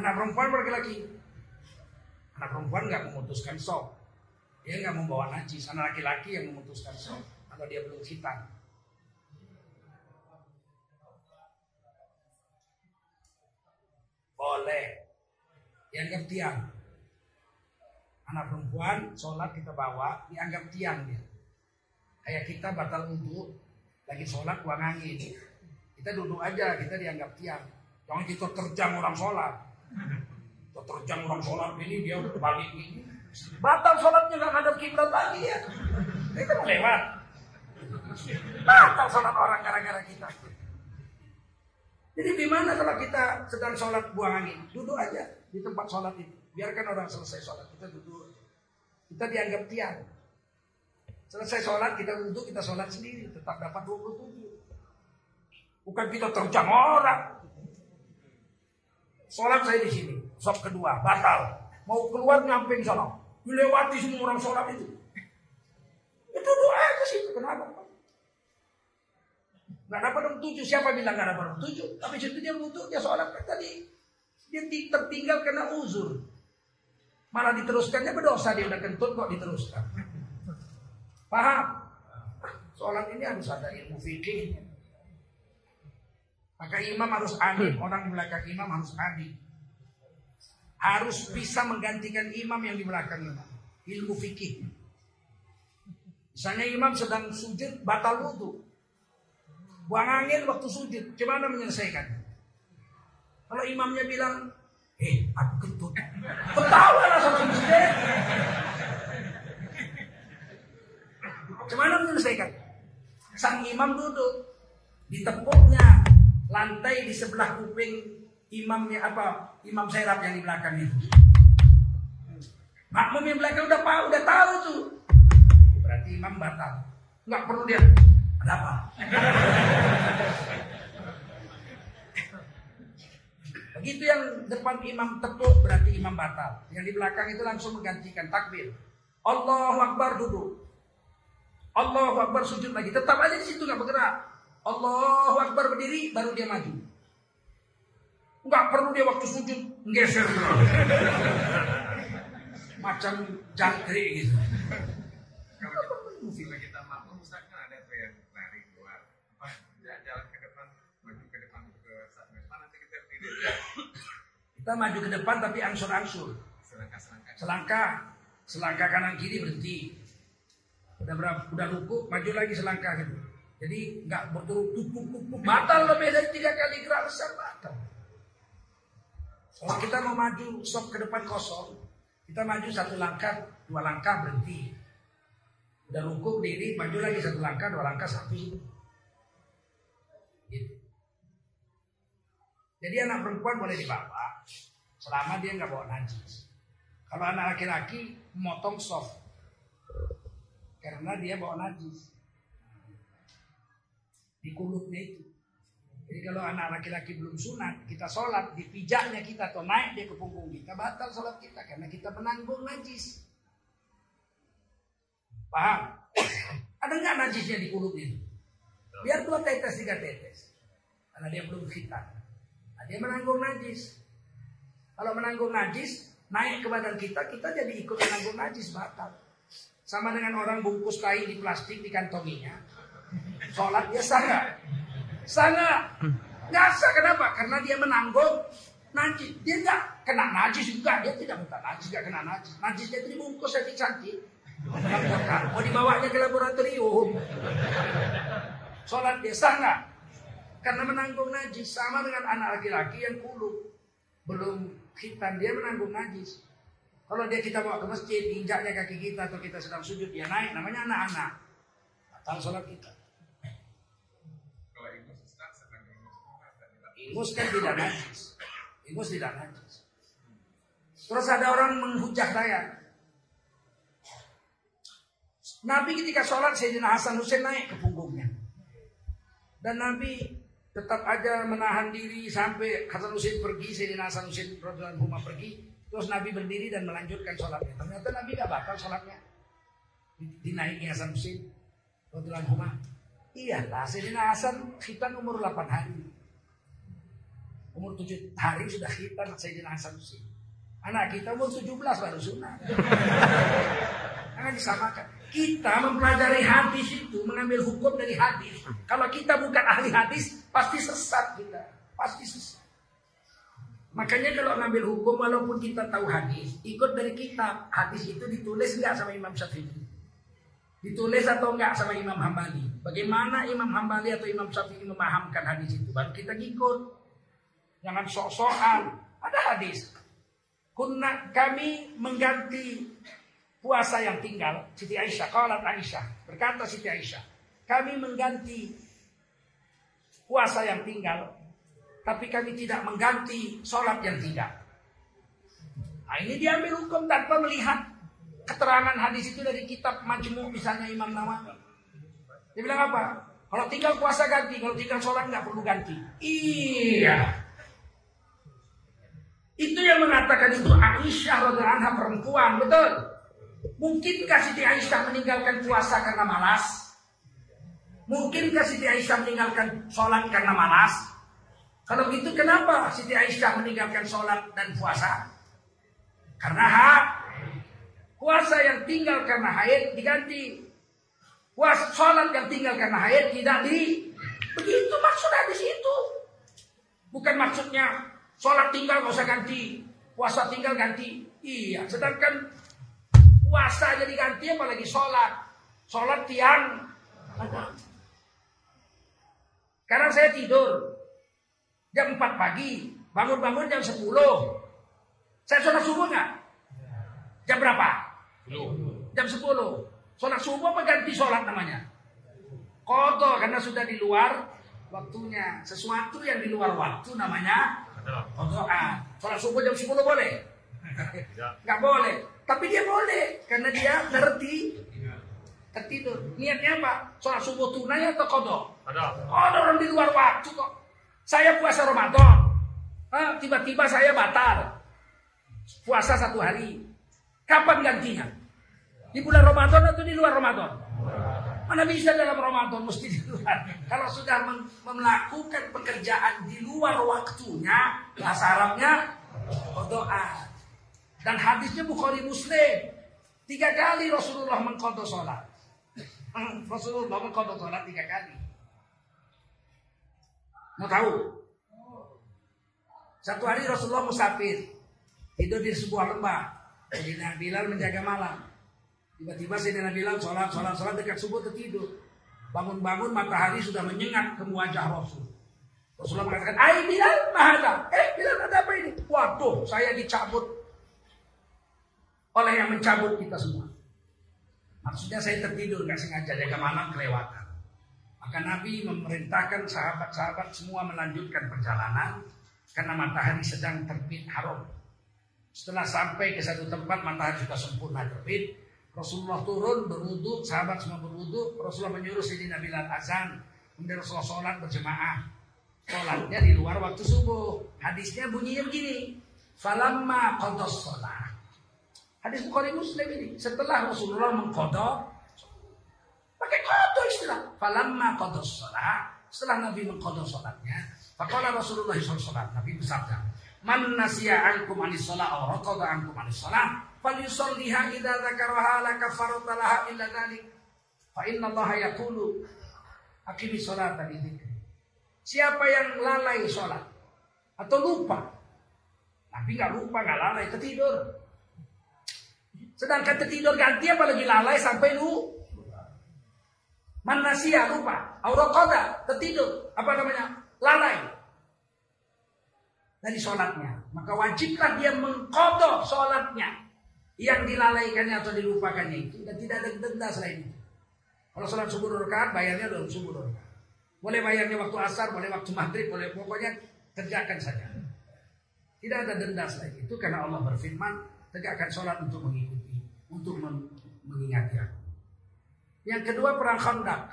Anak perempuan laki-laki. Anak perempuan nggak memutuskan sok. Dia nggak membawa najis. Anak laki-laki yang memutuskan sok. Atau dia belum hitam. Boleh. Dianggap tiang. Anak perempuan sholat kita bawa dianggap tiang dia. Kayak kita batal wudhu lagi sholat buang angin. Kita duduk aja kita dianggap tiang. Jangan kita terjang orang sholat. Terjang orang sholat ini dia balik ini. Batal sholatnya nggak ngadap kiblat lagi ya. Kita mau lewat. Batal sholat orang gara-gara kita. Jadi gimana kalau kita sedang sholat buang angin? Duduk aja di tempat sholat itu. Biarkan orang selesai sholat. Kita duduk. Kita dianggap tiang. Selesai sholat kita duduk, kita sholat sendiri. Tetap dapat 27. Bukan kita terjang orang. Sholat saya di sini. Sop kedua, batal. Mau keluar nyamping sana. Dilewati semua orang sholat itu. Itu doa ke situ. Kenapa? Gak dapat nomor tujuh. Siapa bilang gak dapat nomor tujuh? Tapi situ dia butuh, dia sholat kan tadi. Dia tertinggal karena uzur. Malah diteruskannya berdosa dia udah kentut kok diteruskan. Paham? Sholat ini harus ada ilmu fikihnya. Maka imam harus adil, orang di belakang imam harus adil. Harus bisa menggantikan imam yang di belakang imam. Ilmu fikih. Misalnya imam sedang sujud batal wudhu. Buang angin waktu sujud. Gimana menyelesaikan? Kalau imamnya bilang, eh aku kentut. Ketawa lah sama masjid. Gimana menyelesaikan? Sang imam duduk. Ditepuknya lantai di sebelah kuping imamnya apa? Imam serap yang di belakang itu. Makmum yang belakang udah tahu, udah tahu tuh. Berarti imam batal. Nggak perlu dia. Ada apa? Begitu yang depan imam tepuk berarti imam batal. Yang di belakang itu langsung menggantikan takbir. Allahu Akbar duduk. Allahu Akbar sujud lagi. Tetap aja di situ nggak bergerak. Allahu Akbar berdiri baru dia maju. Nggak perlu dia waktu sujud geser Macam jangkrik gitu. Kalau kita makmum Ustaz kan ada tuh yang lari keluar. Jalan ke depan, maju ke depan ke depan nanti kita berdiri. Kita maju ke depan tapi angsur-angsur. Selangkah-selangkah. Selangkah, selangkah kanan kiri berhenti. Udah berapa? Udah ruku, maju lagi selangkah gitu. Jadi nggak berturut tutup tutup batal lebih dari tiga kali gerak besar batal. Kalau kita mau maju stop ke depan kosong, kita maju satu langkah, dua langkah berhenti. Udah ruku diri, maju lagi satu langkah, dua langkah sapi. Gitu. Jadi anak perempuan boleh dibawa selama dia nggak bawa najis. Kalau anak laki-laki motong soft karena dia bawa najis di kulitnya itu. Jadi kalau anak laki-laki belum sunat, kita sholat di pijaknya kita atau naik dia ke punggung kita batal sholat kita karena kita menanggung najis. Paham? Ada nggak najisnya di kulitnya? Biar dua tetes tiga tetes, karena dia belum khitan. Nah, dia menanggung najis. Kalau menanggung najis, naik ke badan kita, kita jadi ikut menanggung najis batal. Sama dengan orang bungkus kain di plastik dikantonginya. Sholat dia sah nggak? Sah nggak? Nggak sah kenapa? Karena dia menanggung najis. Dia nggak kena najis juga. Dia tidak minta najis, nggak kena najis. Najisnya itu dibungkus cantik-cantik. Mau dibawanya ke laboratorium. Sholat dia sah nggak? Karena menanggung najis sama dengan anak laki-laki yang kulu belum khitan dia menanggung najis. Kalau dia kita bawa ke masjid, injaknya kaki kita atau kita sedang sujud, dia naik, namanya anak-anak. Batal sholat kita. Kalau ingus Ustaz sedang ingus Ustaz, tidak. Ingus kan tidak najis. Ingus tidak najis. Terus ada orang menghujah saya. Nabi ketika sholat Sayyidina Hasan Hussein naik ke punggungnya. Dan Nabi tetap aja menahan diri sampai Hasan Hussein pergi, Sayyidina Hasan Hussein anhu pergi. Terus Nabi berdiri dan melanjutkan sholatnya. Ternyata Nabi gak batal sholatnya. Dinaiki Hasan Hussein anhu. Iyalah, Sayyidina Hasan khitan umur 8 hari. Umur tujuh hari sudah khitan Sayyidina Hasan Husain. Anak kita umur 17 baru sunnah. Jangan disamakan. Kita mempelajari hadis itu, mengambil hukum dari hadis. Kalau kita bukan ahli hadis, pasti sesat kita. Pasti sesat. Makanya kalau ngambil hukum walaupun kita tahu hadis, ikut dari kitab. Hadis itu ditulis nggak sama Imam Syafi'i? Ditulis atau enggak sama Imam Hambali? Bagaimana Imam Hambali atau Imam Syafi'i memahamkan hadis itu? Baru kita ngikut. Jangan sok-sokan. Ada hadis. Kunna kami mengganti puasa yang tinggal. Siti Aisyah, qalat Aisyah. Berkata Siti Aisyah, kami mengganti puasa yang tinggal, tapi kami tidak mengganti sholat yang tidak. Nah, ini diambil hukum tanpa melihat keterangan hadis itu dari kitab Majmu misalnya Imam Nawawi. Dia bilang apa? Kalau tinggal puasa ganti, kalau tinggal sholat nggak perlu ganti. Iya. Itu yang mengatakan itu Aisyah radhiallahu perempuan, betul? Mungkinkah Siti Aisyah meninggalkan puasa karena malas? Mungkinkah Siti Aisyah meninggalkan sholat karena malas? Kalau gitu kenapa Siti Aisyah meninggalkan sholat dan puasa? Karena hak. Puasa yang tinggal karena haid diganti. Puasa sholat yang tinggal karena haid tidak di. Begitu maksud hadis itu. Bukan maksudnya sholat tinggal nggak usah ganti. Puasa tinggal ganti. Iya. Sedangkan puasa jadi ganti apalagi sholat. Sholat tiang. Sekarang saya tidur. Jam 4 pagi. Bangun-bangun jam 10. Saya sholat subuh nggak? Jam berapa? Jam 10. Sholat subuh apa ganti sholat namanya? Kotor karena sudah di luar waktunya. Sesuatu yang di luar waktu namanya kotoran. Sholat subuh jam 10 boleh? Nggak boleh. Tapi dia boleh karena dia ngerti tertidur. Niatnya apa? Sholat subuh tunai atau kodok? Kodok orang di luar waktu kok. Saya puasa Ramadan. Ah, Tiba-tiba saya batal. Puasa satu hari. Kapan gantinya? Di bulan Ramadan atau di luar Ramadan? Mana bisa dalam Ramadan mesti di luar. Kalau sudah melakukan pekerjaan di luar waktunya, bahasa Arabnya doa. Dan hadisnya Bukhari Muslim. Tiga kali Rasulullah mengkodok sholat. Rasulullah mengkodok sholat tiga kali. Mau tahu? Satu hari Rasulullah musafir. Tidur di sebuah lembah. Sayyidina Bilal menjaga malam. Tiba-tiba Sayyidina Bilal sholat, sholat, sholat dekat subuh tertidur. Bangun-bangun matahari sudah menyengat ke wajah Rasul. Rasulullah mengatakan, Ay Bilal, mahada. Eh Bilal ada apa ini? Waduh, saya dicabut oleh yang mencabut kita semua. Maksudnya saya tertidur, nggak sengaja jaga malam kelewatan. Maka Nabi memerintahkan sahabat-sahabat semua melanjutkan perjalanan karena matahari sedang terbit haram. Setelah sampai ke satu tempat matahari sudah sempurna terbit, Rasulullah turun berwudu, sahabat semua berwudu, Rasulullah menyuruh Sayyidina Bilal azan, kemudian Rasulullah sholat berjemaah. Sholatnya di luar waktu subuh. Hadisnya bunyinya begini. Falamma qadas sholat. Hadis Bukhari Muslim ini. Setelah Rasulullah mengkodok, pakai kodok istilah. Falamma qadas sholat. Setelah Nabi mengkodok sholatnya, Faqala Rasulullah SAW, Nabi bersabda, Man nasiya ankum anis sholat, aw raqada ankum anis sholat, falyusalliha idza dzakaraha la kafarata laha illa dzalik. Fa inna Allah yaqulu aqimi sholata li dzikri. Siapa yang lalai sholat atau lupa, Nabi nggak lupa, nggak lalai, tertidur. Sedangkan tertidur ganti apalagi lalai sampai lu Manasia lupa, aurokoda tertidur, apa namanya? Dari sholatnya. Maka wajiblah dia mengkodok sholatnya yang dilalaikannya atau dilupakannya itu dan tidak ada denda selain itu. Kalau sholat subuh rakaat bayarnya dalam subuh rakaat. Boleh bayarnya waktu asar, boleh waktu maghrib, boleh pokoknya kerjakan saja. Tidak ada denda selain itu karena Allah berfirman tegakkan sholat untuk mengikuti, untuk mengingati aku. Yang kedua perang Khandaq.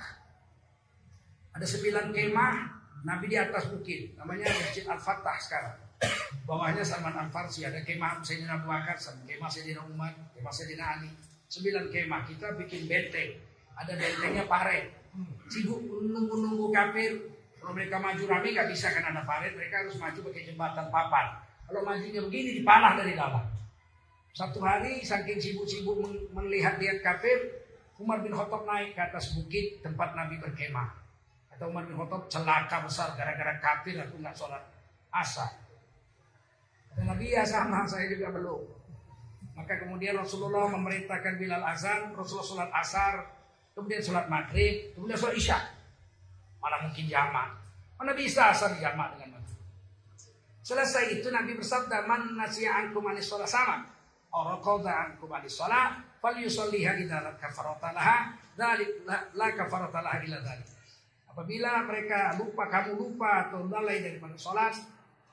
Ada sembilan kemah Nabi di atas bukit, namanya Masjid Al-Fatah sekarang. Bawahnya Salman Al-Farsi, ada kemah Sayyidina Abu Bakar, kemah Sayyidina Umar, kemah Sayyidina Ali. Sembilan kemah, kita bikin benteng. Ada bentengnya paret. Sibuk menunggu-nunggu kafir, Kalau mereka maju rame nggak bisa kan ada parit, mereka harus maju pakai jembatan papan. Kalau majunya begini dipanah dari dalam. Satu hari saking sibuk-sibuk melihat-lihat kafir, Umar bin Khattab naik ke atas bukit tempat Nabi berkemah. Atau Umar bin Khattab celaka besar gara-gara kafir aku nggak sholat asar. Nabi ya sama, saya juga belum. Maka kemudian Rasulullah memerintahkan Bilal azan, Rasulullah sholat asar, kemudian sholat maghrib, kemudian sholat isya. Mana mungkin jamak. Mana bisa asar jamak dengan maghrib. Selesai itu Nabi bersabda, Man nasiya ankum anis sholat sama. Orang ankum anis sholat, fal yusalliha idza kafarata laha dzalik la kafarata laha illa dzalik. Apabila mereka lupa kamu lupa atau lalai daripada sholat,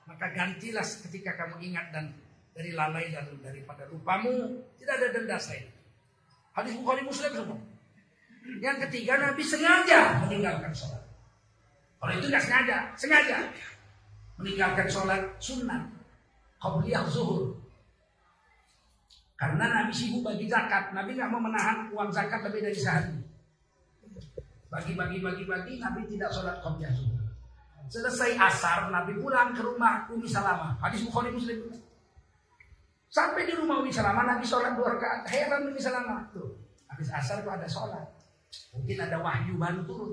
maka gantilah ketika kamu ingat dan dari lalai dan daripada lupamu tidak ada denda saya. Hadis Bukhari Muslim semua. Yang ketiga Nabi sengaja meninggalkan sholat. Kalau itu nggak sengaja, sengaja meninggalkan sholat sunnah, qabliyah zuhur, karena Nabi sibuk bagi zakat. Nabi nggak mau menahan uang zakat lebih dari sehari. Bagi-bagi bagi-bagi Nabi tidak sholat qobliyah subuh. Selesai asar Nabi pulang ke rumah Umi Salamah. Hadis Bukhari Muslim. Sampai di rumah Umi Salamah Nabi sholat dua rakaat. Heran Umi Salamah. Tuh, habis asar itu ada sholat. Mungkin ada wahyu baru turun.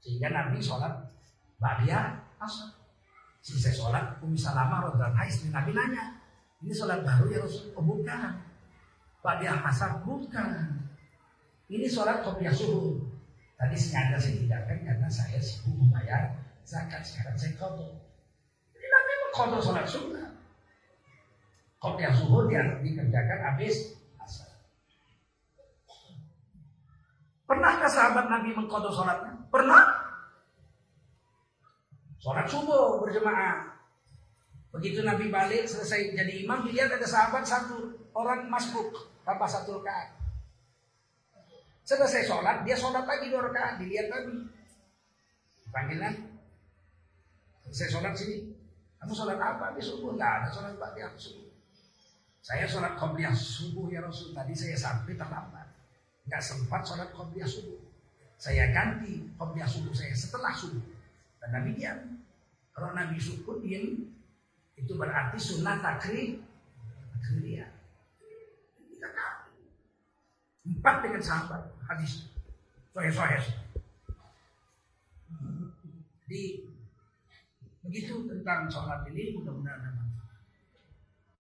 Sehingga Nabi sholat Ba'diyah asar. Selesai sholat Umi Salamah Rodhan istri Nabi nanya. Ini sholat baru ya Rasul? Oh bukan. Pak dia asar bukan. Ini sholat kopiah subuh. Tadi sengaja saya tinggalkan karena saya sibuk membayar zakat. Sekarang saya kodok. Jadi Nabi mengkodok sholat sunnah. Kopiah subuh dia dikerjakan habis asar. Pernahkah sahabat Nabi mengkodok sholatnya? Pernah. Sholat subuh berjemaah. Begitu Nabi balik selesai jadi imam dilihat ada sahabat satu orang masbuk tanpa satu rakaat. Selesai sholat dia sholat lagi dua rakaat dilihat Nabi. Panggilan. Selesai sholat sini. Kamu sholat apa di subuh? Enggak ada sholat di subuh. Saya sholat qobliyah subuh ya Rasul. Tadi saya sampai terlambat. Enggak sempat sholat qobliyah subuh. Saya ganti qobliyah subuh saya setelah subuh. Dan Nabi diam. Kalau Nabi syukur diam, itu berarti sunnah takrir takriyah. Empat dengan sahabat hadis. Sohe sohe. Jadi begitu tentang sholat ini mudah-mudahan